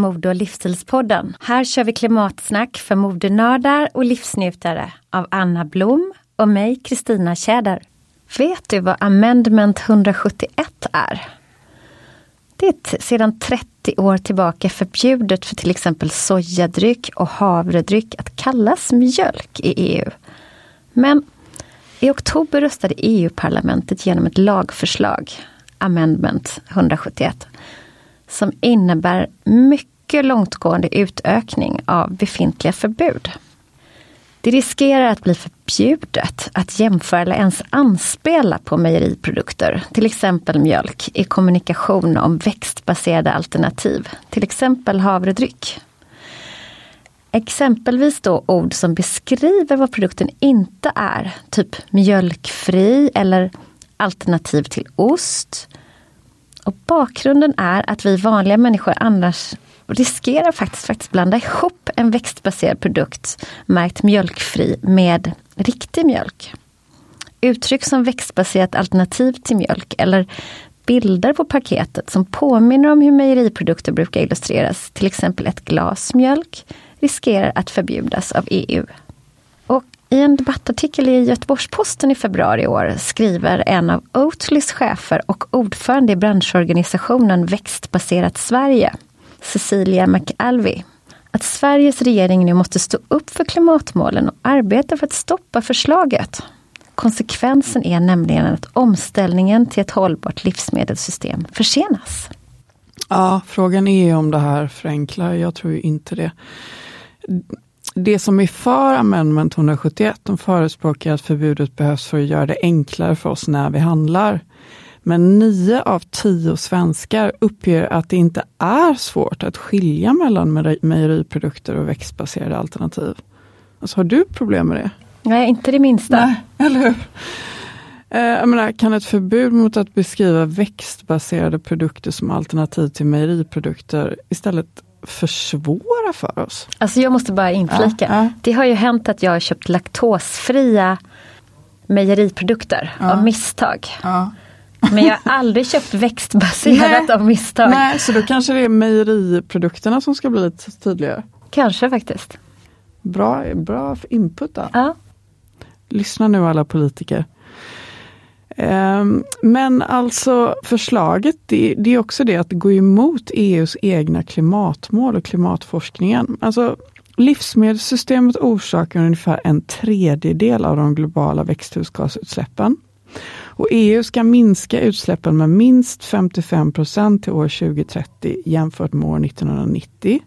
Mode och livsstilspodden. Här kör vi klimatsnack för modenördar och livsnjutare av Anna Blom och mig, Kristina Tjäder. Vet du vad Amendment 171 är? Det är sedan 30 år tillbaka förbjudet för till exempel sojadryck och havredryck att kallas mjölk i EU. Men i oktober röstade EU-parlamentet genom ett lagförslag, Amendment 171, som innebär mycket långtgående utökning av befintliga förbud. Det riskerar att bli förbjudet att jämföra eller ens anspela på mejeriprodukter, till exempel mjölk, i kommunikation om växtbaserade alternativ, till exempel havredryck. Exempelvis då ord som beskriver vad produkten inte är, typ mjölkfri eller alternativ till ost. Och bakgrunden är att vi vanliga människor annars riskerar faktiskt, faktiskt blanda ihop en växtbaserad produkt märkt mjölkfri med riktig mjölk. Uttryck som växtbaserat alternativ till mjölk eller bilder på paketet som påminner om hur mejeriprodukter brukar illustreras, till exempel ett glas mjölk, riskerar att förbjudas av EU. I en debattartikel i Göteborgs-Posten i februari i år skriver en av Oatlys chefer och ordförande i branschorganisationen Växtbaserat Sverige, Cecilia McAlvey, att Sveriges regering nu måste stå upp för klimatmålen och arbeta för att stoppa förslaget. Konsekvensen är nämligen att omställningen till ett hållbart livsmedelssystem försenas. Ja, frågan är om det här förenklar. Jag tror ju inte det. Det som är för Amendment 171, de förespråkar att förbudet behövs för att göra det enklare för oss när vi handlar. Men nio av tio svenskar uppger att det inte är svårt att skilja mellan mejeri- mejeriprodukter och växtbaserade alternativ. Alltså, har du problem med det? Nej, inte det minsta. Nej, eller hur? Eh, menar, kan ett förbud mot att beskriva växtbaserade produkter som alternativ till mejeriprodukter istället försvåra för oss? Alltså jag måste bara inflika. Ja, ja. Det har ju hänt att jag har köpt laktosfria mejeriprodukter av misstag. Men jag har aldrig köpt växtbaserat Nej. av misstag. Nej, så då kanske det är mejeriprodukterna som ska bli lite tydligare. Kanske faktiskt. Bra, bra input där. Ja. Lyssna nu alla politiker. Ehm, men alltså förslaget, det, det är också det att det går emot EUs egna klimatmål och klimatforskningen. Alltså livsmedelssystemet orsakar ungefär en tredjedel av de globala växthusgasutsläppen. Och EU ska minska utsläppen med minst 55 procent till år 2030 jämfört med år 1990.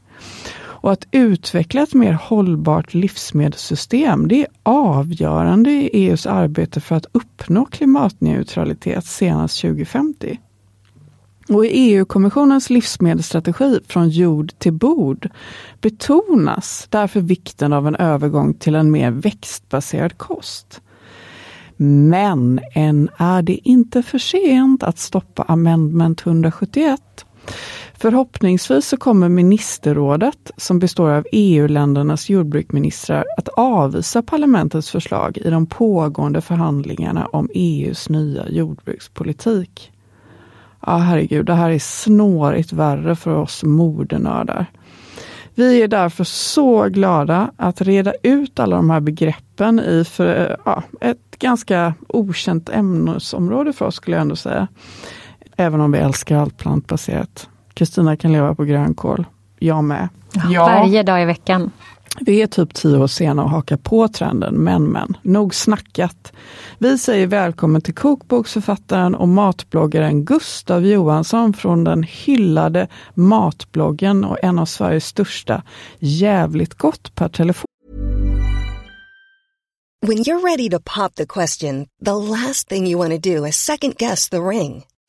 Och att utveckla ett mer hållbart livsmedelssystem, det är avgörande i EUs arbete för att uppnå klimatneutralitet senast 2050. Och i EU-kommissionens livsmedelsstrategi Från jord till bord betonas därför vikten av en övergång till en mer växtbaserad kost. Men än är det inte för sent att stoppa Amendment 171. Förhoppningsvis så kommer ministerrådet, som består av EU-ländernas jordbruksministrar, att avvisa parlamentets förslag i de pågående förhandlingarna om EUs nya jordbrukspolitik. Ja, herregud, det här är snårigt värre för oss modernördar. Vi är därför så glada att reda ut alla de här begreppen i för, ja, ett ganska okänt ämnesområde för oss skulle jag ändå säga. Även om vi älskar allt plantbaserat. Kristina kan leva på grönkål. Jag med. Ja, Varje dag i veckan. Vi är typ tio år sena och hakar på trenden, men men, nog snackat. Vi säger välkommen till kokboksförfattaren och matbloggaren Gustav Johansson från den hyllade Matbloggen och en av Sveriges största Jävligt gott per telefon. When you're ready to pop the question, the last thing you want to do is second guess the ring.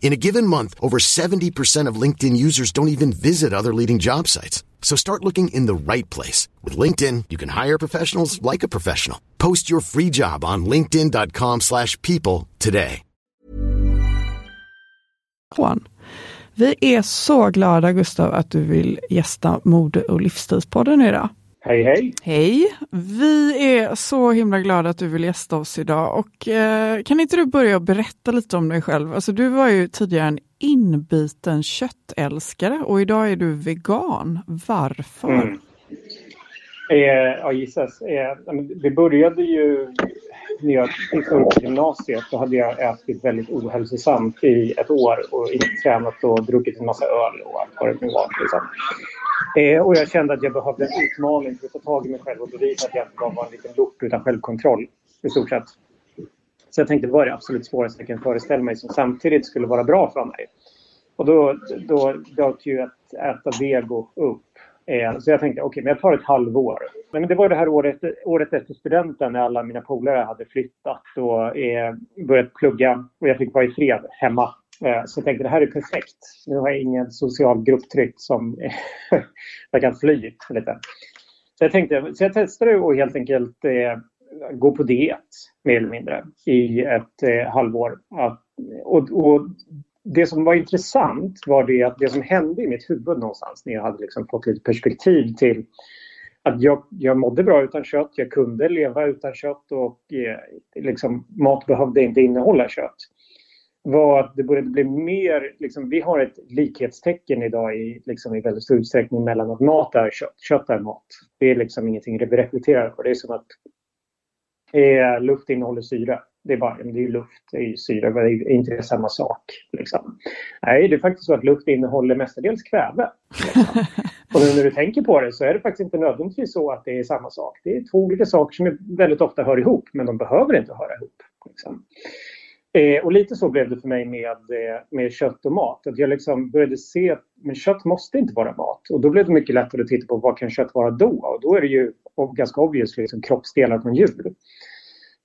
In a given month, over 70% of LinkedIn users don't even visit other leading job sites. So start looking in the right place. With LinkedIn, you can hire professionals like a professional. Post your free job on linkedin.com slash people today. Juan. Vi är så glada Gustav att du vill gästa Mode och livsstilspodden idag. Hej hej! Hej! Vi är så himla glada att du vill gästa oss idag och eh, kan inte du börja berätta lite om dig själv? Alltså du var ju tidigare en inbiten köttälskare och idag är du vegan. Varför? Mm. Eh, ja, gissas. Eh, det började ju när jag gick upp gymnasiet. Då hade jag ätit väldigt ohälsosamt i ett år och inte tränat och druckit en massa öl och allt vad det nu var. Liksom. Eh, och jag kände att jag behövde en utmaning för att ta tag i mig själv och bevisa att jag inte bara var en liten lort utan självkontroll i stort sett. Så jag tänkte, vad är det absolut svåraste jag kan föreställa mig som samtidigt skulle vara bra för mig? Och då, då dök ju att äta vego upp. Eh, så jag tänkte, okej, okay, men jag tar ett halvår. Men det var det här året, året efter studenten när alla mina polare hade flyttat och eh, börjat plugga och jag fick vara i fred hemma. Eh, så jag tänkte, det här är perfekt. Nu har jag ingen social grupptryck som jag kan fly lite. Så jag tänkte, så jag testade att helt enkelt eh, gå på diet mer eller mindre i ett eh, halvår. Att, och, och, det som var intressant var det att det som hände i mitt huvud någonstans när jag hade liksom fått lite perspektiv till att jag, jag mådde bra utan kött, jag kunde leva utan kött och eh, liksom, mat behövde inte innehålla kött var att det började bli mer, liksom, vi har ett likhetstecken idag i, liksom, i väldigt stor utsträckning mellan att mat är kött, kött är mat. Det är liksom ingenting vi reflekterar på. Det är som att eh, luft innehåller syre. Det är bara det är luft, det är syre, det är inte det samma sak. Liksom. Nej, det är faktiskt så att luft innehåller mestadels kväve. Liksom. Och nu när du tänker på det så är det faktiskt inte nödvändigtvis så att det är samma sak. Det är två olika saker som väldigt ofta hör ihop, men de behöver inte höra ihop. Liksom. Eh, och lite så blev det för mig med, eh, med kött och mat. Att jag liksom började se att men kött måste inte vara mat. Och då blev det mycket lättare att titta på vad kan kött vara då? Och då är det ju ganska obvious liksom, kroppsdelar från djur.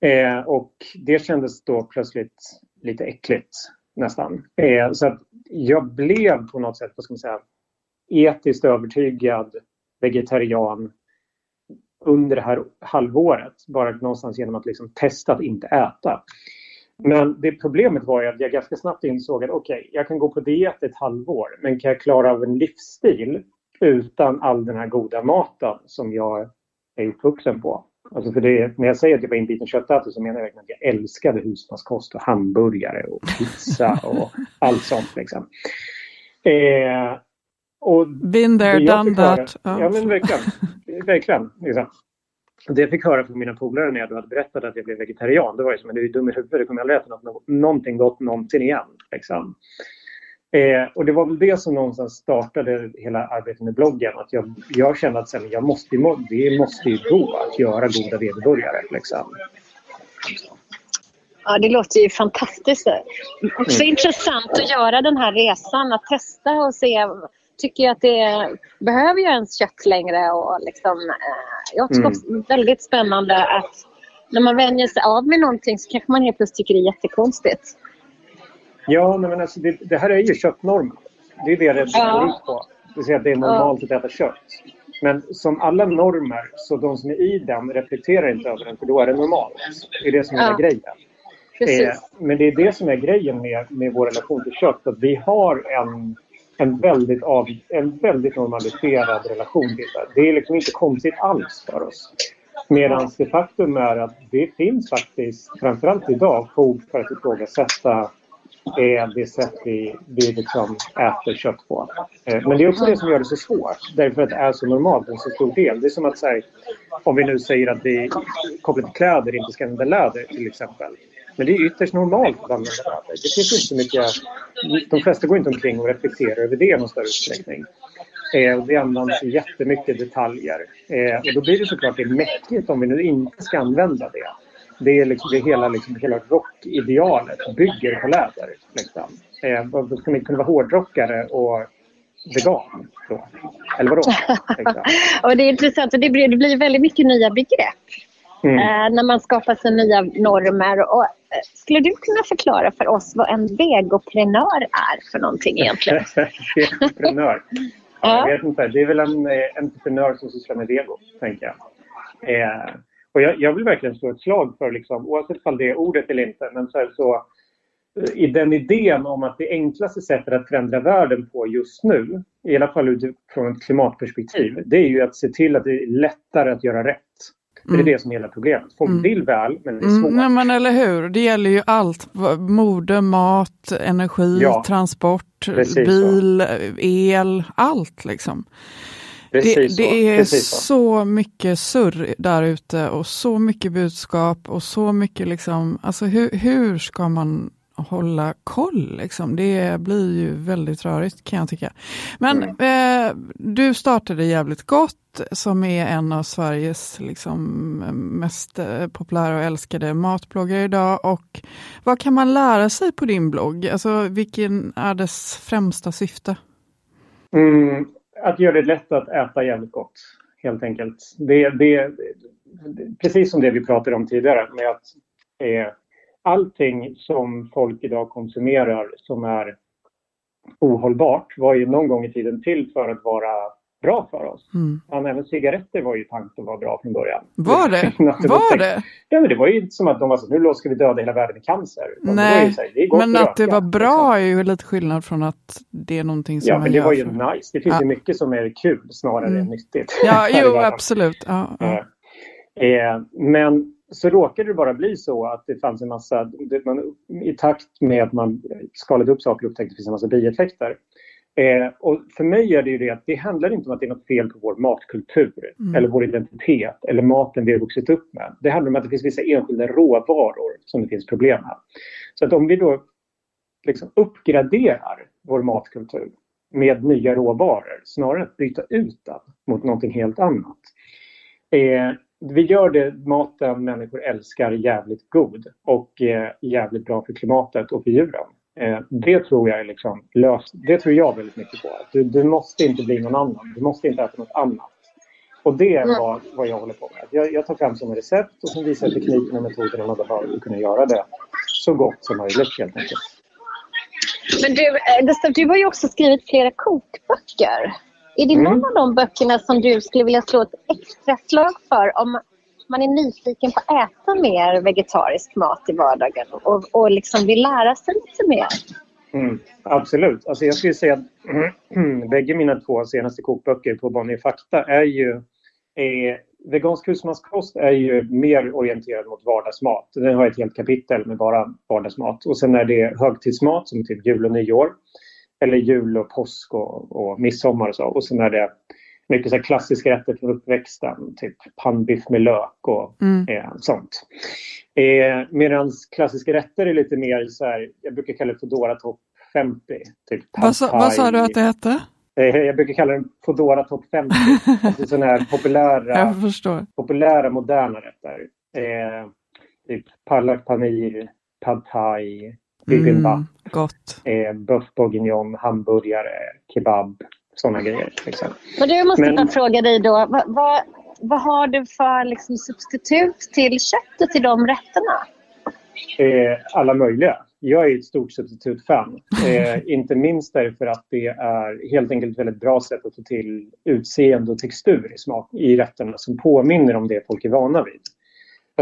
Eh, och det kändes då plötsligt lite äckligt nästan. Eh, så att jag blev på något sätt, vad ska man säga, etiskt övertygad vegetarian under det här halvåret. Bara någonstans genom att liksom testa att inte äta. Men det problemet var ju att jag ganska snabbt insåg att okej, okay, jag kan gå på diet ett halvår, men kan jag klara av en livsstil utan all den här goda maten som jag är uppvuxen på? Alltså för det, när jag säger att jag var inbiten köttätare så menar jag verkligen att jag älskade husmanskost och hamburgare och pizza och allt sånt. Liksom. Eh, och Been there, done that. Ja, men verkligen. verkligen liksom det jag fick höra från mina polare när jag hade berättat att jag blev vegetarian, det var ju som att du är dum i huvudet, du kommer aldrig äta något, någonting gott någonsin igen. Liksom. Eh, och det var väl det som någonstans startade hela arbetet med bloggen. Att jag, jag kände att sen, jag måste, det måste ju gå att göra goda vederburgare. Liksom. Ja, det låter ju fantastiskt. Också mm. intressant att göra den här resan, att testa och se tycker att det behöver ju ens kött längre. Och liksom, eh, jag tycker mm. också väldigt spännande att när man vänjer sig av med någonting så kanske man helt plötsligt tycker det är jättekonstigt. Ja, men alltså det, det här är ju köttnormen. Det är det det ja. på. Det vill att det är normalt ja. att äta kött. Men som alla normer, så de som är i den reflekterar inte över den för då är det normalt. Det är det som är ja. grejen. Eh, men det är det som är grejen med, med vår relation till kött. Att vi har en en väldigt, av, en väldigt normaliserad relation till det. Det är liksom inte konstigt alls för oss. Medan det faktum är att det finns faktiskt, framförallt idag, fog för att ifrågasätta är det sätt vi, vi liksom äter kött på. Eh, men det är också det som gör det så svårt, därför att det är så normalt, en så stor del. Det är som att säga, om vi nu säger att vi kopplat till kläder inte ska använda läder till exempel. Men det är ytterst normalt att använda läder. Det finns inte så mycket... De flesta går inte omkring och reflekterar över det i någon större utsträckning. Eh, det används jättemycket detaljer. Eh, och då blir det såklart det mäckigt om vi nu inte ska använda det. Det är liksom, det hela, liksom, hela rockidealet bygger på läder. Liksom. Eh, då ska man kunna vara hårdrockare och vegan då? Eller vadå? och det är intressant, och det blir, det blir väldigt mycket nya begrepp. Mm. Eh, när man skapar sig nya normer. Och, eh, skulle du kunna förklara för oss vad en vegoprenör är för någonting egentligen? vegoprenör? ja. Jag vet inte. Det är väl en eh, entreprenör som sysslar med vego, tänker jag. Eh, och jag, jag, vill verkligen slå ett slag för, liksom, oavsett om det är ordet eller inte, men så, så i den idén om att det enklaste sättet att förändra världen på just nu, i alla fall utifrån ett klimatperspektiv, det är ju att se till att det är lättare att göra rätt. Mm. Det är det som är hela problemet. Folk mm. vill väl, men det är svårt. Mm, men eller hur, det gäller ju allt. Mode, mat, energi, ja. transport, Precis bil, så. el, allt liksom. Precis det, det är Precis så. så mycket surr där ute och så mycket budskap och så mycket liksom, alltså hur, hur ska man hålla koll. Liksom. Det blir ju väldigt rörigt kan jag tycka. Men mm. eh, du startade Jävligt Gott som är en av Sveriges liksom, mest eh, populära och älskade matbloggar idag. Och vad kan man lära sig på din blogg? Alltså, vilken är dess främsta syfte? Mm, att göra det lätt att äta jävligt gott, helt enkelt. Det, det, precis som det vi pratade om tidigare med att eh, allting som folk idag konsumerar som är ohållbart var ju någon gång i tiden till för att vara bra för oss. Mm. Ja, även cigaretter var ju tanken att vara bra från början. Var det? Var det? Ja, men det var ju inte som att de var så nu ska vi döda hela världen i cancer. Nej, här, men att att det var bra är ju lite skillnad från att det är någonting som Ja, man men det var ju för- nice. Det finns Ja. ju mycket som är kul snarare Mm. än nyttigt. Ja, jo absolut. Ja, ja. Eh, men så råkade det bara bli så att det fanns en massa, man, i takt med att man skalade upp saker upptäckte det finns en massa bieffekter. Eh, och för mig är det ju det att det handlar inte om att det är något fel på vår matkultur Mm. eller vår identitet eller maten vi har vuxit upp med. Det handlar om att det finns vissa enskilda råvaror som det finns problem med. Så att om vi då liksom uppgraderar vår matkultur med nya råvaror snarare än att byta ut den mot någonting helt annat. Eh, vi gör det maten människor älskar jävligt god och eh, jävligt bra för klimatet och för djuren. Eh, det tror jag är liksom löst. Det tror jag väldigt mycket på. Du, du måste inte bli någon annan. Du måste inte äta något annat. Och det är vad, vad jag håller på med. Jag, jag tar fram sådana recept och sen visar tekniken och metoderna för att kunna göra det så gott som möjligt helt enkelt. Men du, eh, Gustav, du har ju också skrivit flera kokböcker. Är det Mm. någon av de böckerna som du skulle vilja slå ett extra slag för om man är nyfiken på att äta mer vegetarisk mat i vardagen och, och liksom vill lära sig lite mer? Mm, absolut. Alltså jag skulle säga att bägge mina två senaste kokböcker på Bonnier Fakta är ju... Eh, vegansk husmanskost är ju mer orienterad mot vardagsmat. Den har ett helt kapitel med bara vardagsmat. Och sen är det högtidsmat som typ jul och nyår. Eller jul och påsk och, och midsommar och så. Och sen är det mycket så klassiska rätter från uppväxten. Typ pannbiff med lök och Mm. eh, sånt. Eh, Medan klassiska rätter är lite mer så här, jag brukar kalla det Foodora Top 50. Typ Vad, sa, vad sa du att det hette? Eh, Jag brukar kalla den Foodora Top 50. alltså sådana här populära, populära moderna rätter. Eh, typ palak paneer, pad thai, bibimbap, Mm, gott. eh, boeuf bourguignon, hamburgare, kebab. Sådana grejer. Liksom. Men du, jag måste Men- bara fråga dig då. Vad, vad, vad har du för liksom, substitut till köttet till de rätterna? Eh, alla möjliga. Jag är ett stort substitutfan. Eh, inte minst därför att det är helt enkelt ett väldigt bra sätt att få till utseende och textur i, smak, i rätterna som påminner om det folk är vana vid.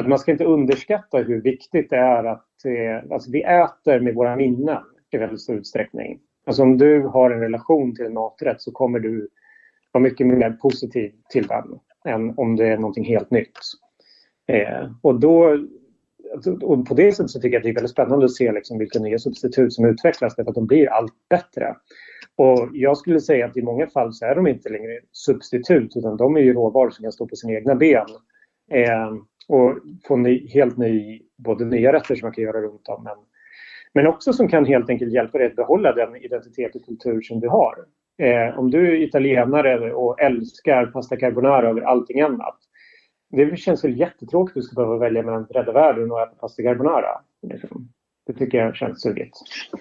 För att man ska inte underskatta hur viktigt det är att eh, alltså vi äter med våra minnen i väldigt stor utsträckning. Alltså om du har en relation till en maträtt så kommer du vara mycket mer positiv till den än om det är någonting helt nytt. Eh, och då alltså, och på det sättet så tycker jag att det är väldigt spännande att se liksom vilka nya substitut som utvecklas därför att de blir allt bättre. Och jag skulle säga att i många fall så är de inte längre substitut utan de är ju råvaror som kan stå på sina egna ben. Eh, och få ny, helt ny, både nya rätter som man kan göra runt om men, men också som kan helt enkelt hjälpa dig att behålla den identitet och kultur som du har. Eh, om du är italienare och älskar pasta carbonara över allting annat det känns väl jättetråkigt att du ska behöva välja mellan att rädda världen och äta pasta carbonara. Liksom. Det tycker jag känns sugigt.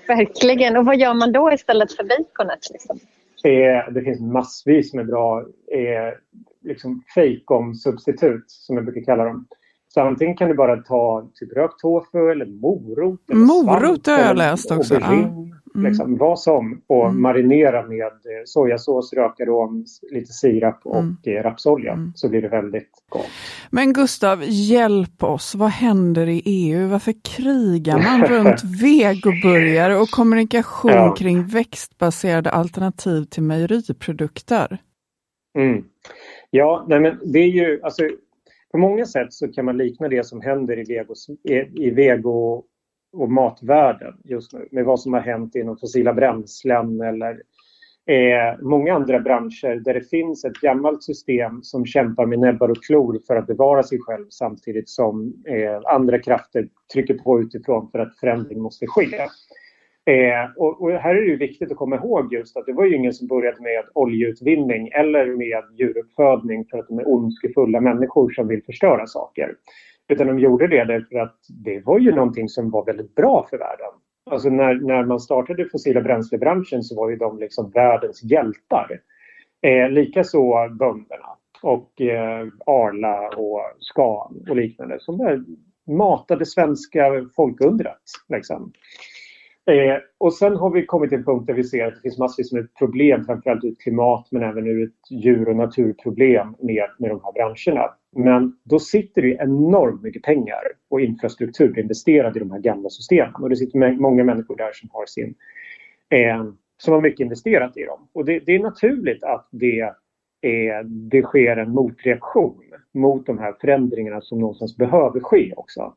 Verkligen. Och vad gör man då istället för baconet? Liksom? Eh, det finns massvis med bra eh, liksom fejkon-substitut, som jag brukar kalla dem. Så antingen kan du bara ta typ rökt tofu eller morot. Eller Morot har jag läst också, aubergine, ja. Mm. Liksom, vad som. Och marinera med eh, sojasås, rökarom, lite sirap och Mm. eh, rapsolja. Så blir det väldigt gott. Men Gustav, hjälp oss. Vad händer i EU? Varför krigar man runt vegoburgare och kommunikation Ja. kring växtbaserade alternativ till mejeriprodukter? Mm. Ja, nej men det är ju alltså på många sätt så kan man likna det som händer i vego, i vego och matvärlden just nu med vad som har hänt inom fossila bränslen eller eh, många andra branscher där det finns ett gammalt system som kämpar med näbbar och klor för att bevara sig själv samtidigt som eh, andra krafter trycker på utifrån för att förändring måste ske. Eh, och, och här är det ju viktigt att komma ihåg just att det var ju ingen som började med oljeutvinning eller med djuruppfödning för att de är ondskefulla människor som vill förstöra saker. Utan de gjorde det därför att det var ju någonting som var väldigt bra för världen. Alltså när, när man startade fossila bränslebranschen så var ju de liksom världens hjältar. Eh, Likaså bönderna och eh, Arla och Scan och liknande som matade svenska folkundret. Liksom. Eh, och sen har vi kommit till en punkt där vi ser att det finns massvis med problem, framförallt ur ett klimat men även ur ett djur och naturproblem med, med de här branscherna. Men då sitter det enormt mycket pengar och infrastruktur investerad i de här gamla systemen. Och det sitter många människor där som har sin eh, som har mycket investerat i dem. Och det, det är naturligt att det, eh, det sker en motreaktion mot de här förändringarna som någonstans behöver ske också.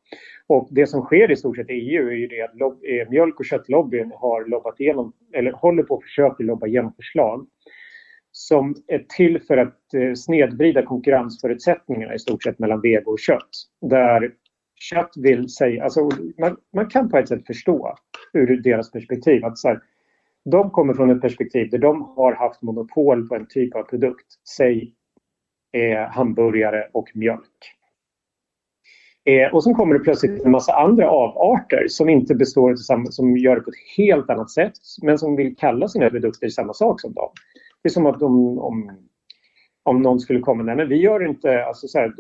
Och det som sker i stort sett i EU är ju det att lob- eh, mjölk och köttlobbyn har lobbat igenom, eller håller på att försöka lobba igenom förslag som är till för att eh, snedvrida konkurrensförutsättningarna i stort sett mellan vego och kött. Där kött vill säga, alltså man, man kan på ett sätt förstå ur deras perspektiv att så här, de kommer från ett perspektiv där de har haft monopol på en typ av produkt, säg eh, hamburgare och mjölk. Eh, och så kommer det plötsligt en massa andra avarter som inte består av samma, som gör det på ett helt annat sätt men som vill kalla sina produkter samma sak som dem. Det är som att de, om, om någon skulle komma, nej men vi gör inte, alltså så här,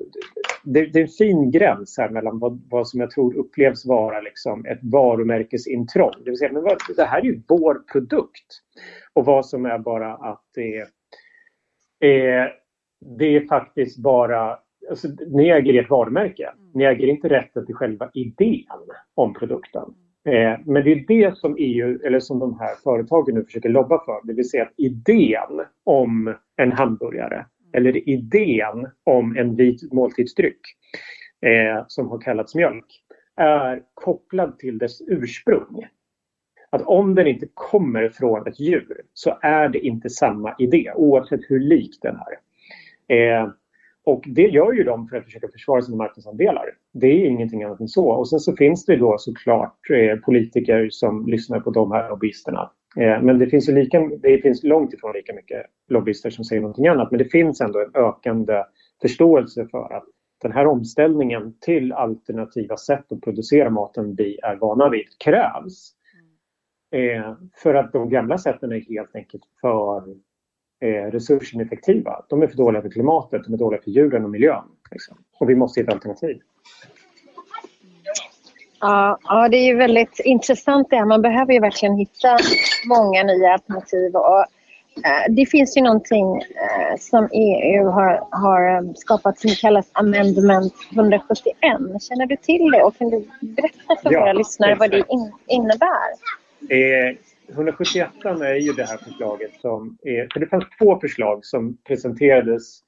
det, det, är en fin gräns här mellan vad, vad som jag tror upplevs vara liksom ett varumärkesintrång. Det vill säga, men vad, det här är ju vår produkt. Och vad som är bara att det är, eh, det är faktiskt bara Alltså, ni äger ert varumärke. Ni äger inte rätten till själva idén om produkten. Eh, men det är det som EU, eller som de här företagen nu försöker lobba för. Det vill säga att idén om en hamburgare eller idén om en vit måltidsdryck eh, som har kallats mjölk är kopplad till dess ursprung. Att om den inte kommer från ett djur så är det inte samma idé oavsett hur lik den är. Eh, och det gör ju de för att försöka försvara sina marknadsandelar. Det är ingenting annat än så. Och sen så finns det då såklart eh, politiker som lyssnar på de här lobbyisterna. Eh, men det finns, lika, det finns långt ifrån lika mycket lobbyister som säger någonting annat. Men det finns ändå en ökande förståelse för att den här omställningen till alternativa sätt att producera maten vi är vana vid krävs. Eh, för att de gamla sätten är helt enkelt för eh, resursineffektiva. De är för dåliga för klimatet, de är dåliga för djuren och miljön. Liksom. Och vi måste hitta alternativ. Ja, ja, det är ju väldigt intressant det här. Man behöver ju verkligen hitta många nya alternativ. Och, eh, det finns ju någonting eh, som EU har, har eh, skapat som kallas Amendment 171. Känner du till det och kan du berätta för ja, våra lyssnare vad det in, innebär? Eh, 171 är ju det här förslaget som är, för det fanns två förslag som presenterades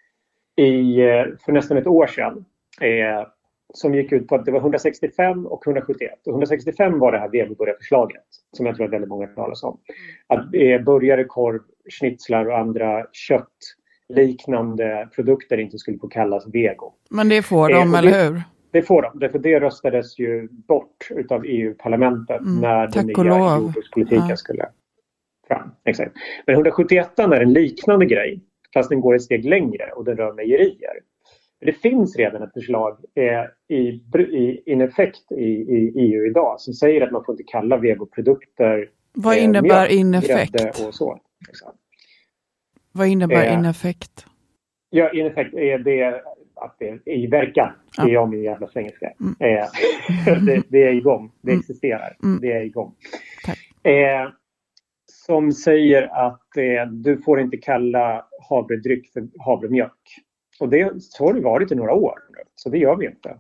i, eh, för nästan ett år sedan. Eh, som gick ut på att det var 165 och 171. Och 165 var det här vegoburgarförslaget som jag tror att väldigt många talas om. Att eh, burgare, korv, schnitzlar och andra köttliknande produkter inte skulle få kallas vego. Men det får de, eh, eller hur? Det får de, därför det röstades ju bort utav EU-parlamentet mm, när den nya jordbrukspolitiken ja. skulle fram. Exakt. Men 171 är en liknande grej, fast den går ett steg längre och den rör mejerier. Det finns redan ett förslag eh, i, i, in effekt i, i, EU idag som säger att man får inte kalla vegoprodukter Vad eh, innebär eh, ineffekt? Och så. Liksom. Vad innebär eh, ineffekt? Ja, ineffekt är det att det är i verkan. Det är jag min jävla svengelska. Mm. Eh, det, det, är igång. Det mm. existerar. Mm. Det är igång. Eh, som säger att eh, du får inte kalla havredryck för havremjölk. Och det, så har det varit i några år. Så det gör vi inte.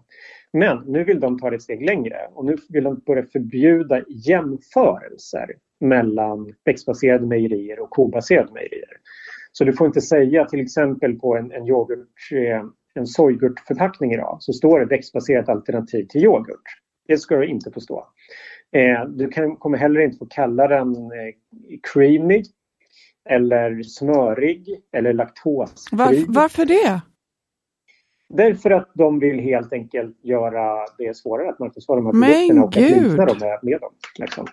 Men nu vill de ta det ett steg längre och nu vill de börja förbjuda jämförelser mellan växtbaserade mejerier och kobaserade mejerier. Så du får inte säga till exempel på en, en yoghurt eh, en sojgurtförpackning idag så står det växtbaserat alternativ till yoghurt. Det ska du inte få stå. Eh, du kan, kommer heller inte få kalla den eh, creamy eller smörig eller laktosfri. Var, varför det? Därför att de vill helt enkelt göra det svårare att marknadsföra de här produkterna och att likna dem med, med dem. Liksom.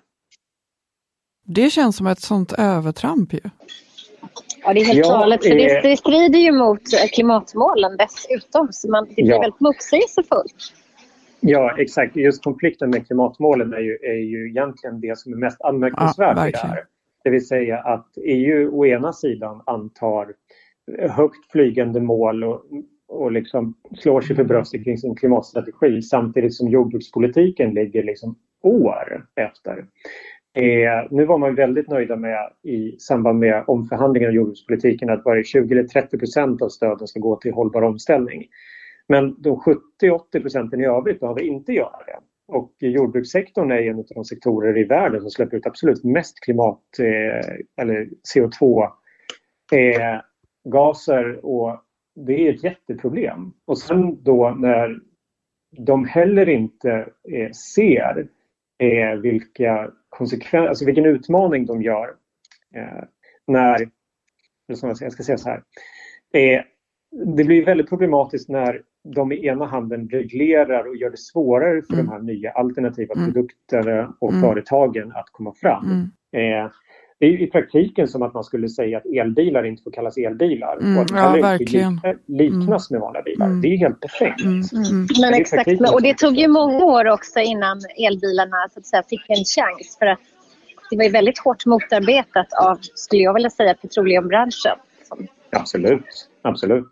Det känns som ett sånt övertramp ju. Ja, det är helt galet. För det, det strider ju mot klimatmålen dessutom. Så man, det blir ja. väldigt motsägelsefullt. Ja, exakt. Just konflikten med klimatmålen är ju, är ju egentligen det som är mest anmärkningsvärt ja, det här. Det vill säga att EU å ena sidan antar högt flygande mål och, och liksom slår sig för bröstet kring sin klimatstrategi samtidigt som jordbrukspolitiken ligger liksom år efter. Eh, nu var man väldigt nöjda med i samband med omförhandlingen av jordbrukspolitiken att bara 20 eller 30 procent av stöden ska gå till hållbar omställning. Men de 70-80 procenten i övrigt behöver inte göra det. Och jordbrukssektorn är en av de sektorer i världen som släpper ut absolut mest klimat eh, eller CO2 eh, gaser och det är ett jätteproblem. Och sen då när de heller inte eh, ser eh, vilka konsekvenser, alltså vilken utmaning de gör eh, när, jag ska säga så här, eh, det blir väldigt problematiskt när de i ena handen reglerar och gör det svårare för mm. de här nya alternativa mm. produkterna och mm. företagen att komma fram. Mm. Eh, det är i praktiken som att man skulle säga att elbilar inte får kallas elbilar. Mm, och att ja, verkligen. liknas med vanliga bilar. Mm. Det är helt befängt. Mm. Mm. Men exakt, och det tog ju många år också innan elbilarna så att säga, fick en chans. För att det var ju väldigt hårt motarbetat av, skulle jag vilja säga, petroleumbranschen. Absolut, absolut.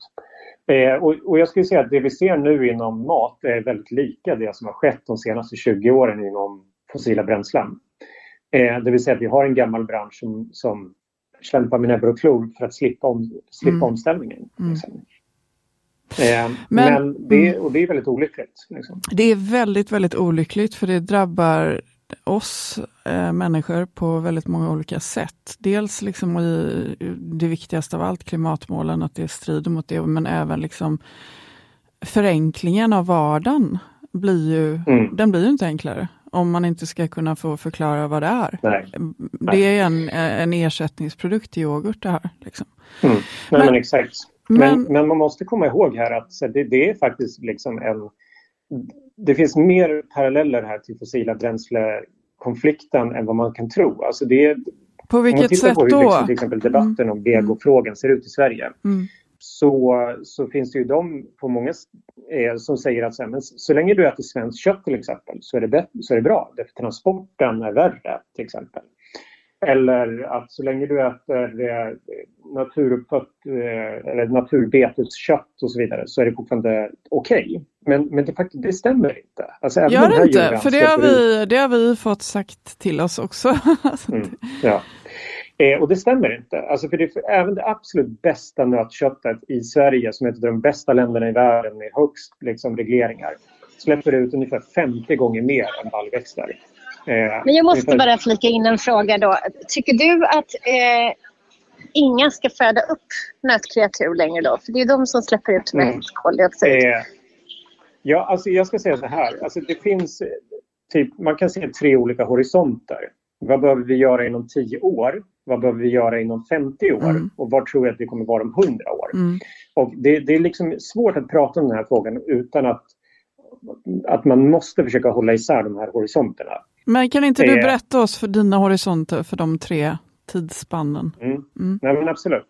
Eh, och, och, jag skulle säga att det vi ser nu inom mat är väldigt lika det som har skett de senaste 20 åren inom fossila bränslen. Eh, det vill säga att vi har en gammal bransch som, som kämpar med näbbar och klor för att slippa, om, slippa mm. omställningen. Mm. Liksom. Eh, men, men, det, mm. och det är väldigt olyckligt. Liksom. Det är väldigt, väldigt olyckligt för det drabbar oss eh, människor på väldigt många olika sätt. Dels liksom i det viktigaste av allt, klimatmålen, att det strider mot det, men även liksom förenklingen av vardagen blir ju, mm. den blir ju inte enklare om man inte ska kunna få förklara vad det är. Nej. Det är en, en ersättningsprodukt till yoghurt det här. Liksom. Mm. Nej, men, men, exakt. Men, men, man måste komma ihåg här att det, det är faktiskt liksom en... Det finns mer paralleller här till fossila bränslekonflikten än vad man kan tro. Alltså det på vilket sätt på hur, då? Liksom, till exempel debatten mm. om vegofrågan ser ut i Sverige. Mm så, så finns det ju de på många eh, som säger att så, här, men så länge du äter svenskt kött till exempel så är det, så är det bra. Därför transporten är värre till exempel. Eller att så länge du äter eh, naturuppfött eh, eller naturbeteskött och så vidare så är det fortfarande okej. Okay. Men, men det, det stämmer inte. Alltså, Gör det inte? För det har, vi, det har vi fått sagt till oss också. mm, ja. Eh, och det stämmer inte. Alltså för det för även det absolut bästa nötköttet i Sverige, som är ett av de bästa länderna i världen med högst liksom, regleringar, släpper ut ungefär 50 gånger mer än baljväxter. Eh, Men jag måste ungefär... bara flika in en fråga då. Tycker du att eh, inga ska föda upp nötkreatur längre då? För det är de som släpper ut mest mm. koldioxid. Eh, ja, alltså jag ska säga så här. Alltså det finns, typ, man kan se tre olika horisonter. Vad behöver vi göra inom 10 år? Vad behöver vi göra inom 50 år? Mm. Och var tror jag att vi kommer vara om 100 år? Mm. Och det, det, är liksom svårt att prata om den här frågan utan att, att man måste försöka hålla isär de här horisonterna. Men kan inte du berätta oss för dina horisonter för de tre tidsspannen? Mm. Mm. Nej, men absolut.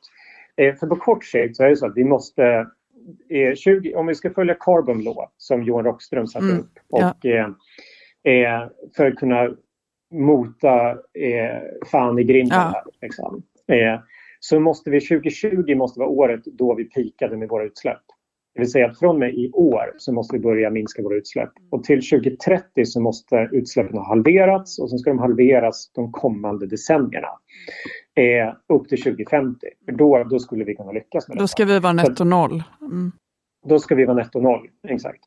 Eh, för på kort sikt så är det så att vi måste 20, eh, om vi ska följa Carbon Law som Johan Rockström satte mm. upp och ja. eh, för att kunna mota eh, fan i grinden. Ja. Här, liksom. eh, så måste vi 2020 måste vara året då vi pikade med våra utsläpp. Det vill säga att från och med i år så måste vi börja minska våra utsläpp. Och till 2030 så måste utsläppen ha halverats och sen ska de halveras de kommande decennierna. Eh, upp till 2050. För då, då skulle vi kunna lyckas med det. Då ska vi vara netto noll. Mm. Då ska vi vara netto noll, exakt.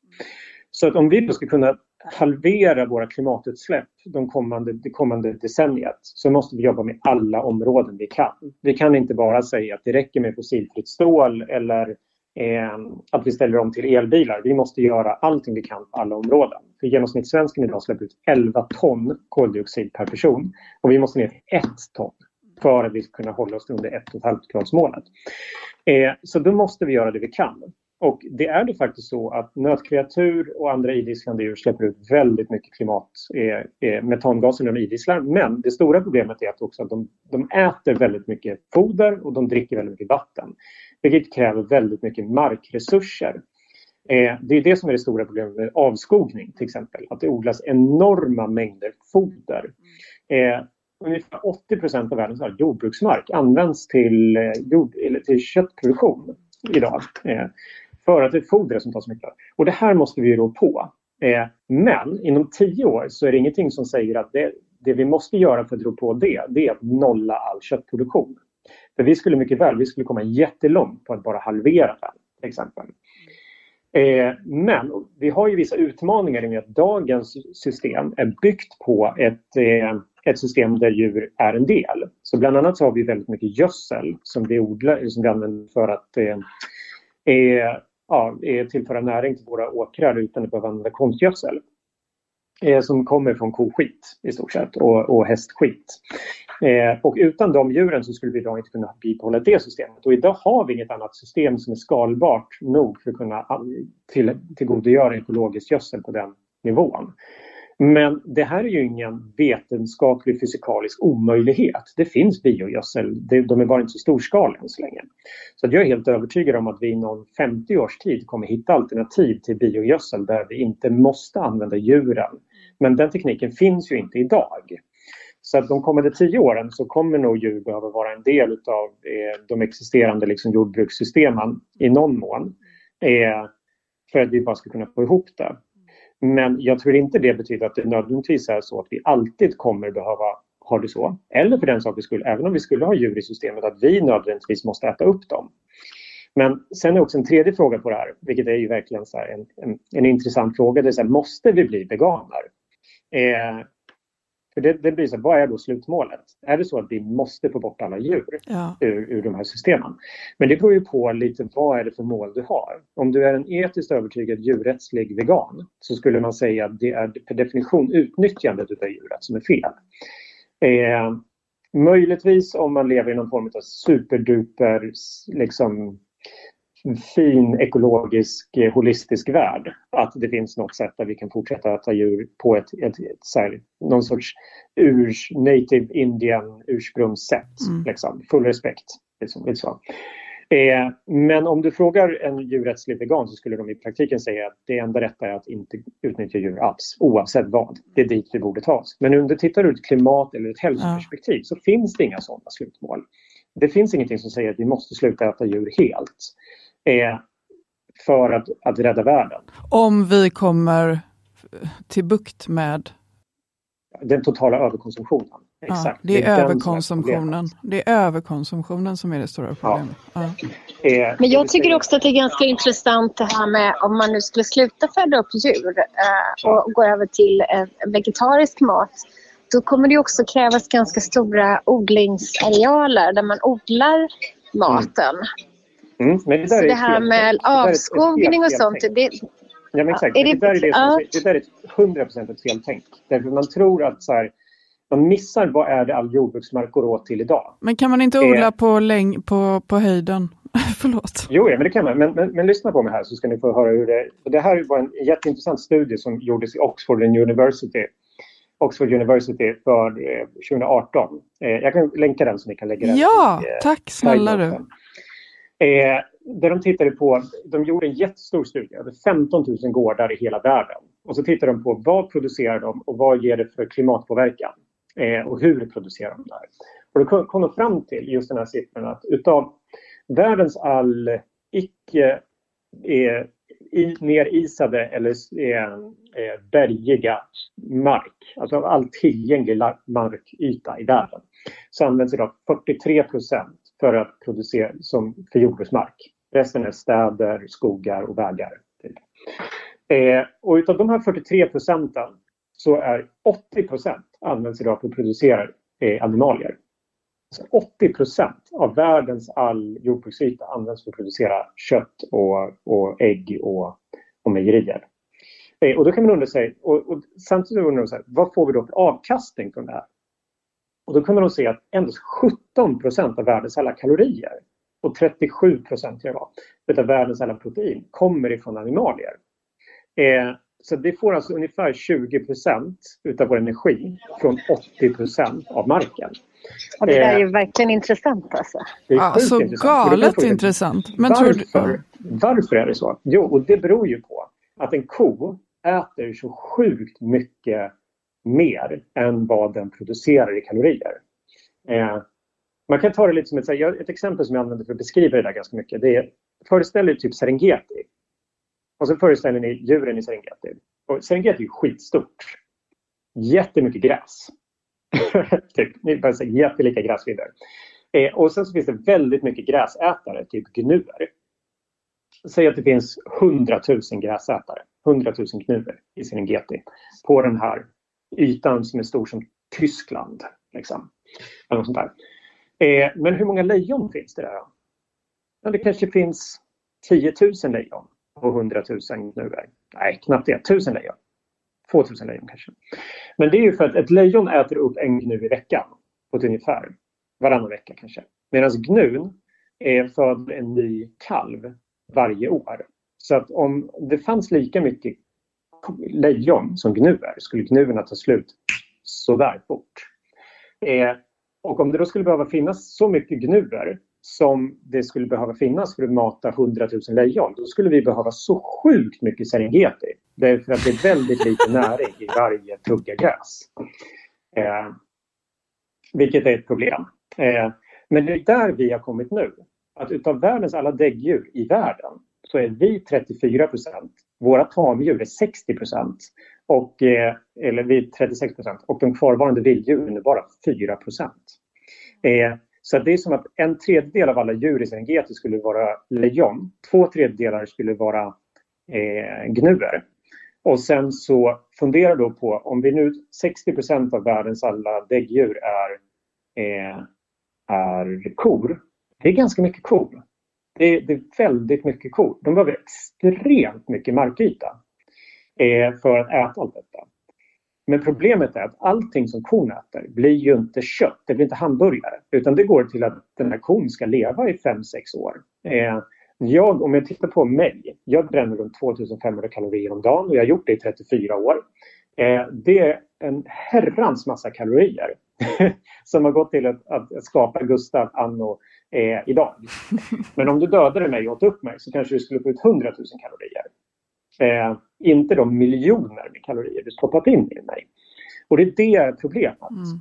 Så att om vi då ska kunna halvera våra klimatutsläpp de kommande, det kommande decenniet så måste vi jobba med alla områden vi kan. Vi kan inte bara säga att det räcker med fossilfritt stål eller eh, att vi ställer om till elbilar. Vi måste göra allting vi kan på alla områden. För genomsnittssvensken idag släpper ut 11 ton koldioxid per person och vi måste ner till 1 ton för att vi ska kunna hålla oss under 1,5 gradsmålet. Eh, så då måste vi göra det vi kan. Och det är det faktiskt så att nötkreatur och andra idisslande djur släpper ut väldigt mycket klimat, eh, eh, metangaser när de idisslar. Men det stora problemet är att också att de, de äter väldigt mycket foder och de dricker väldigt mycket vatten. Vilket kräver väldigt mycket markresurser. Eh, det är det som är det stora problemet med avskogning till exempel. Att det odlas enorma mängder foder. Eh, ungefär 80 procent av världens jordbruksmark används till, eh, jord, eller till köttproduktion idag. Eh, för att det är foder som tar så mycket Och det här måste vi rå på. Eh, men inom tio år så är det ingenting som säger att det, det vi måste göra för att rå på det, det är att nolla all köttproduktion. För vi skulle mycket väl, vi skulle komma jättelångt på att bara halvera den, till exempel. Eh, men vi har ju vissa utmaningar i och med att dagens system är byggt på ett, eh, ett system där djur är en del. Så bland annat så har vi väldigt mycket gödsel som vi, odlar, som vi använder för att eh, eh ja, tillföra näring till våra åkrar utan att behöva använda konstgödsel. Eh, som kommer från koskit i stort sett och, och hästskit. Eh, och utan de djuren så skulle vi idag inte kunna bibehålla det systemet. Och idag har vi inget annat system som är skalbart nog för att kunna eh, till, tillgodogöra ekologisk gödsel på den nivån. Men det här är ju ingen vetenskaplig fysikalisk omöjlighet. Det finns biogödsel, de är bara inte så storskaliga än så länge. Så jag är helt övertygad om att vi inom 50 års tid kommer hitta alternativ till biogödsel där vi inte måste använda djuren. Men den tekniken finns ju inte idag. Så att de kommande tio åren så kommer nog djur behöva vara en del av eh, de existerande liksom, jordbrukssystemen i någon mån. Eh, för att vi bara ska kunna få ihop det. Men jag tror inte det betyder att det nödvändigtvis är så att vi alltid kommer behöva ha det så. Eller för den sakens skull, även om vi skulle ha djur i systemet, att vi nödvändigtvis måste äta upp dem. Men sen är också en tredje fråga på det här, vilket är ju verkligen så en, en, en, intressant fråga. Det är så här, måste vi bli veganer? Eh, för det, det blir så vad är då slutmålet? Är det så att vi måste få bort alla djur ja. ur, ur de här systemen? Men det beror ju på lite vad är det för mål du har. Om du är en etiskt övertygad djurrättslig vegan så skulle man säga att det är per definition utnyttjandet av djuret som är fel. Eh, möjligtvis om man lever i någon form av superduper liksom, fin ekologisk eh, holistisk värld. Att det finns något sätt där vi kan fortsätta äta djur på ett, ett, ett så här, någon sorts urs, native indian ursprungssätt. Mm. Liksom. Full respekt. Liksom, liksom. Eh, men om du frågar en djurrättslig vegan så skulle de i praktiken säga att det enda rätta är att inte utnyttja djur alls, oavsett vad. Det är dit vi borde ta oss. Men om du tittar ur ett klimat eller ett hälsoperspektiv ja. så finns det inga sådana slutmål. Det finns ingenting som säger att vi måste sluta äta djur helt är för att, att rädda världen. Om vi kommer till bukt med den totala överkonsumtionen. Exakt. Ja, det är, det är överkonsumtionen. Det är överkonsumtionen som är det stora problemet. Ja. Ja. Men jag tycker också att det är ganska intressant det här med om man nu skulle sluta föda upp djur eh, och gå över till eh, vegetarisk mat. Då kommer det också krävas ganska stora odlingsarealer där man odlar maten. Mm. Mm, men det, där det här fel. med avskogning och sånt. Det, ja, men exakt. Ja, det, det, där är det, ja. det där är 100 procent ett feltänk. Därför man tror att så här, man missar vad är det all jordbruksmark går åt till idag. Men kan man inte odla eh, på, läng på, på höjden? Förlåt. Jo, ja, men det kan man. Men, men, men, lyssna på mig här så ska ni få höra hur det... Det här var en jätteintressant studie som gjordes i Oxford University. Oxford University för eh, 2018. Eh, jag kan länka den så ni kan lägga den Ja, i, eh, tack snälla du. Eh, där de tittade på, de gjorde en jättestor studie över 15 000 gårdar i hela världen. Och så tittade de på vad producerar de och vad ger det för klimatpåverkan? Eh, och hur producerar de det här? Och då kom de fram till just den här siffran att utav världens all icke eh, i, nerisade eller eh, eh, bergiga mark, alltså av all tillgänglig markyta i världen, så används idag 43 procent för att producera som för jordbruksmark. Resten är städer, skogar och vägar. Typ. Eh, och utav de här 43 procenten så är 80 procent används idag för att producera eh, animalier. Så 80 procent av världens all jordbruksyta används för att producera kött och, och ägg och, och mejerier. Eh, och då kan man undra sig, och, och samtidigt undrar man sig, vad får vi då för avkastning från det här? Och då kunde de se att endast 17 procent av världens alla kalorier och 37 procent av världens alla protein kommer ifrån animalier. Eh, så det får alltså ungefär 20 procent utav vår energi från 80 procent av marken. Och det där är ju eh, verkligen intressant alltså. Det är ja, så intressant. galet intressant. Men varför, du... varför är det så? Jo, och det beror ju på att en ko äter så sjukt mycket mer än vad den producerar i kalorier. Eh, man kan ta det lite som ett, ett exempel som jag använder för att beskriva det där ganska mycket. Det är, föreställ er typ Serengeti. Och så föreställer ni djuren i Serengeti. Och Serengeti är skitstort. Jättemycket gräs. typ. ni bara så jättelika gräsvidder. Eh, och sen så finns det väldigt mycket gräsätare, typ gnuer. Säg att det finns 100 000 gräsätare, 100 000 gnuer i Serengeti på den här ytan som är stor som Tyskland. Liksom. Eller något sånt där. Eh, men hur många lejon finns det där? Ja, det kanske finns 10 000 lejon på 100 000 gnuer. Nej, knappt det. 1000 lejon. 2000 lejon kanske. Men det är ju för att ett lejon äter upp en gnu i veckan på ett ungefär. Varannan vecka kanske. Medan gnun är föder en ny kalv varje år. Så att om det fanns lika mycket lejon som gnuer skulle gnuerna ta slut sådär fort. Eh, och om det då skulle behöva finnas så mycket gnuer som det skulle behöva finnas för att mata 100 000 lejon, då skulle vi behöva så sjukt mycket Serengeti. Därför att det är väldigt lite näring i varje tugga gräs. Eh, vilket är ett problem. Eh, men det är där vi har kommit nu. Att utav världens alla däggdjur i världen så är vi 34 procent. Våra tamdjur är 60 procent. Och, eh, eller vi 36 procent. Och de kvarvarande vilddjuren är bara 4 procent. Eh, så det är som att en tredjedel av alla djur i Serengeti skulle vara lejon. Två tredjedelar skulle vara eh, gnuer. Och sen så fundera då på om vi nu 60 procent av världens alla däggdjur är, eh, är kor. Det är ganska mycket kor. Det är, det är väldigt mycket kor. De behöver extremt mycket markyta eh, för att äta allt detta. Men problemet är att allting som kon äter blir ju inte kött, det blir inte hamburgare. Utan det går till att den här kon ska leva i 5-6 år. Eh, jag, om jag tittar på mig, jag bränner runt 2500 kalorier om dagen och jag har gjort det i 34 år. Eh, det är en herrans massa kalorier som har gått till att, att skapa Gustav anno eh, idag. Men om du dödade mig och åt upp mig så kanske du skulle få ut 100 000 kalorier. Eh, inte de miljoner med kalorier du stoppat in i mig. Och det är det problemet. Mm.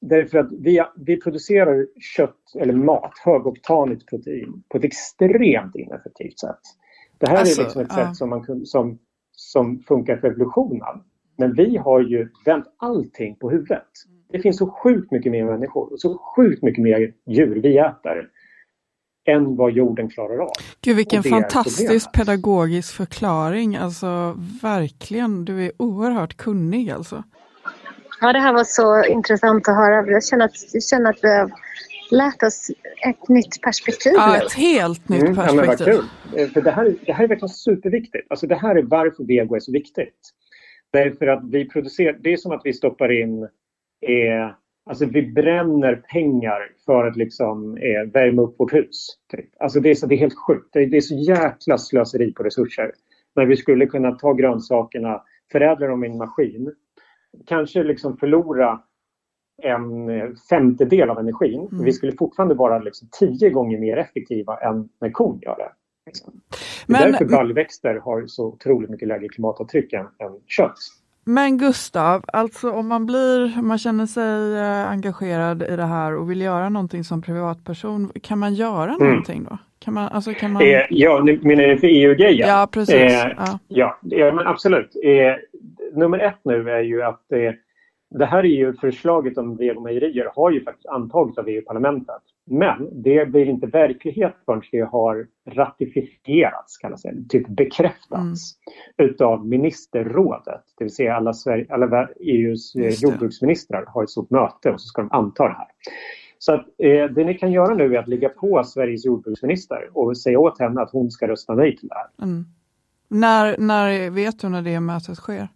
Därför att vi, vi producerar kött eller mat, högoktanigt protein, på ett extremt ineffektivt sätt. Det här alltså, är liksom ett ja. sätt som, man, som, som funkar för evolutionen. Men vi har ju vänt allting på huvudet. Det finns så sjukt mycket mer människor och så sjukt mycket mer djur vi äter än vad jorden klarar av. Gud vilken fantastisk pedagogisk förklaring. Alltså verkligen, du är oerhört kunnig alltså. Ja, det här var så intressant att höra. Jag känner att, jag känner att vi har lärt oss ett nytt perspektiv. Ja, ett helt nytt mm, perspektiv. Ja, kul. För det, här, det här är verkligen superviktigt. Alltså det här är varför vego är så viktigt. Därför att vi producerar, det är som att vi stoppar in eh, Alltså vi bränner pengar för att liksom eh, värma upp vårt hus. Typ. Alltså det är, så, det är helt sjukt. Det är, det är så jäkla slöseri på resurser. När vi skulle kunna ta grönsakerna, förädla dem i en maskin, kanske liksom förlora en femtedel av energin. Mm. Vi skulle fortfarande vara liksom tio gånger mer effektiva än när kon gör det. Liksom. Det är därför baljväxter har så otroligt mycket lägre klimatavtryck än, än kött. Men Gustav, alltså om man blir, man känner sig eh, engagerad i det här och vill göra någonting som privatperson, kan man göra mm. någonting då? Kan man, alltså kan man... Eh, ja, menar du för EU-grejen? Ja, precis. Eh, ja. Ja, ja, men absolut. Eh, nummer ett nu är ju att eh, det här är ju förslaget om vegamejerier har ju faktiskt antagits av EU-parlamentet. Men det blir inte verklighet förrän det har ratificerats, kallas det, typ bekräftats mm. utav ministerrådet. Det vill säga alla, Sverige, alla EUs eh, jordbruksministrar har ett stort möte och så ska de anta det här. Så att, eh, det ni kan göra nu är att ligga på Sveriges jordbruksminister och säga åt henne att hon ska rösta nej till det här. Mm. När, när vet du när det mötet sker?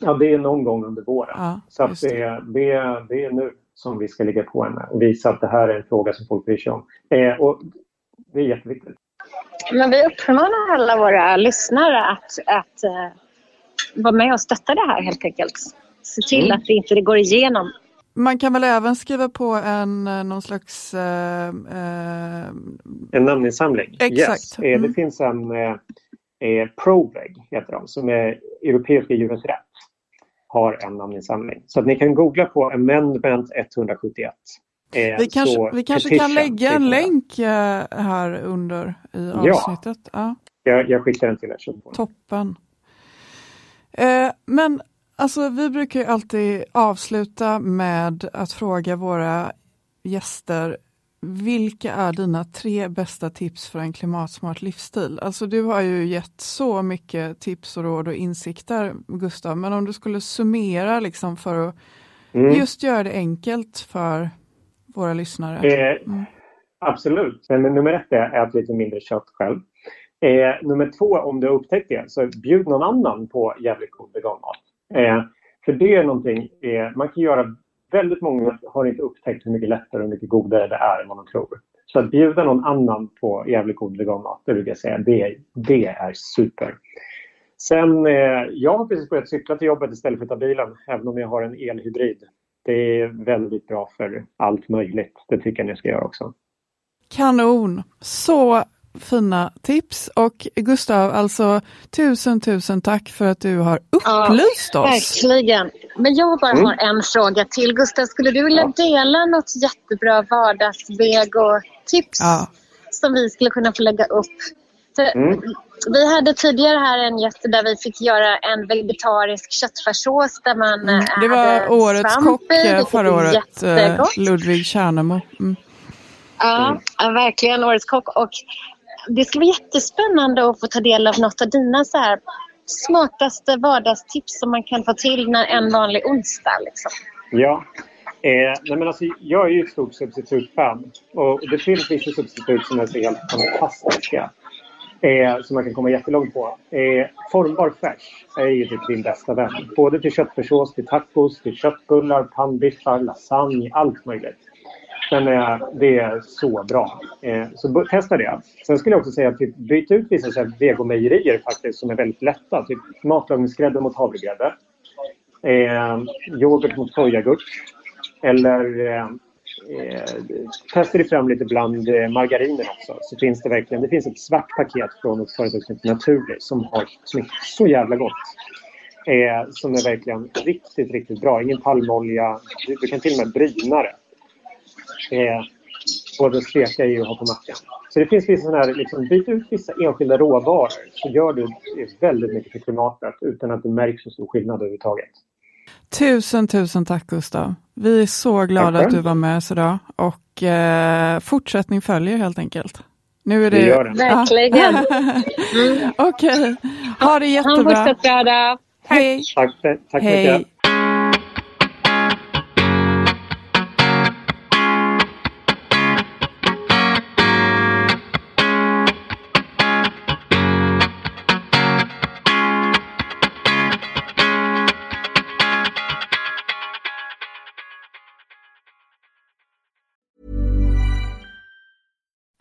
Ja, det är någon gång under våren. Ja, så att det, det, det är nu som vi ska ligga på henne och visa att det här är en fråga som folk bryr sig om. Eh, och det är jätteviktigt. Men vi uppmanar alla våra lyssnare att, att uh, vara med och stötta det här helt enkelt. Se till mm. att det inte går igenom. Man kan väl även skriva på en eh, någon slags... Uh, uh... En namninsamling? Exakt. Yes. Mm. Det finns en eh, Proveg, heter de, som är Europeiska djurens rätt har en namninsamling. Så att ni kan googla på Amendment 171. Eh, vi kanske, vi kanske kan lägga en länk eh, här under i avsnittet. Ja, ja. Jag, jag skickar den till er. Toppen. Eh, men Alltså vi brukar ju alltid avsluta med att fråga våra gäster vilka är dina tre bästa tips för en klimatsmart livsstil? Alltså du har ju gett så mycket tips och råd och insikter Gustav, men om du skulle summera liksom för att mm. just göra det enkelt för våra lyssnare. Eh, mm. Absolut, men nummer ett är att lite mindre kött själv. Eh, nummer två, om du upptäckt det, så bjud någon annan på jävligt god veganmat. Eh, för det är någonting, eh, man kan göra väldigt många har inte upptäckt hur mycket lättare och mycket godare det är än vad man tror. Så att bjuda någon annan på jävligt god veganmat, det brukar jag säga, det, det är super. Sen, eh, jag har precis börjat cykla till jobbet istället för att ta bilen, även om jag har en elhybrid. Det är väldigt bra för allt möjligt. Det tycker jag ni ska göra också. Kanon! Så fina tips. Och Gustav, alltså tusen, tusen tack för att du har upplyst ja, oss. Verkligen. Men jag bara mm. har en fråga till. Gustav, skulle du vilja dela något jättebra vardagsvegotips ja. som vi skulle kunna få lägga upp? Mm. Vi hade tidigare här en gäst där vi fick göra en vegetarisk köttfärssås där man mm. Det var årets kock eh, förra året, eh, jättegott. Ludvig Kärnemo. Mm. Ja, verkligen årets kock. Och det skulle vara jättespännande att få ta del av något av dina så här smartaste vardagstips som man kan få till när en vanlig onsdag. Liksom. Ja. Eh, nej men alltså, jag är ju ett stort substitutfan. Och det finns vissa substitut som är så helt fantastiska. Eh, som man kan komma jättelångt på. Eh, formbar färs är ju typ din bästa vän. Både till köttfärssås, till tacos, till köttbullar, pannbiffar, lasagne, allt möjligt. Men eh, det är så bra. Eh, så testa det. Sen skulle jag också säga att typ, byt ut vissa så här, vegomejerier faktiskt som är väldigt lätta. Typ matlagningsgrädde mot havregrädde. Eh, yoghurt mot sojagurt. Eller eh, eh testa dig fram lite bland eh, margariner också. Så finns det verkligen, det finns ett svart paket från ett företag som heter Naturlig som, har, som är så jävla gott. Eh, som är verkligen riktigt, riktigt bra. Ingen palmolja. Du, du kan till och med bryna det eh, både steka i och ha på mackan. Så det finns vissa sådana här, liksom, byt ut vissa enskilda råvaror så gör du väldigt mycket för klimatet utan att det märks så stor skillnad överhuvudtaget. Tusen, tusen tack Gustav. Vi är så glada att du var med oss idag och eh, fortsättning följer helt enkelt. Nu är det... det, det. Verkligen. Mm. Okej, okay. ha det jättebra. Ha en fortsatt bra dag. Hej. Tack, tack Hej. mycket.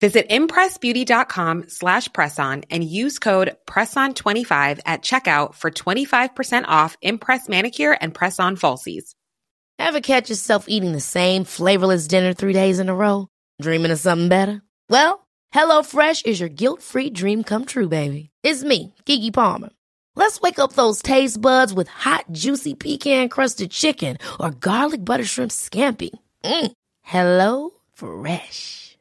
Visit impressbeauty.com slash presson and use code PRESSON25 at checkout for 25% off Impress manicure and press-on falsies. Ever catch yourself eating the same flavorless dinner three days in a row? Dreaming of something better? Well, HelloFresh is your guilt-free dream come true, baby. It's me, Gigi Palmer. Let's wake up those taste buds with hot, juicy pecan-crusted chicken or garlic butter shrimp scampi. Mm. Hello Fresh.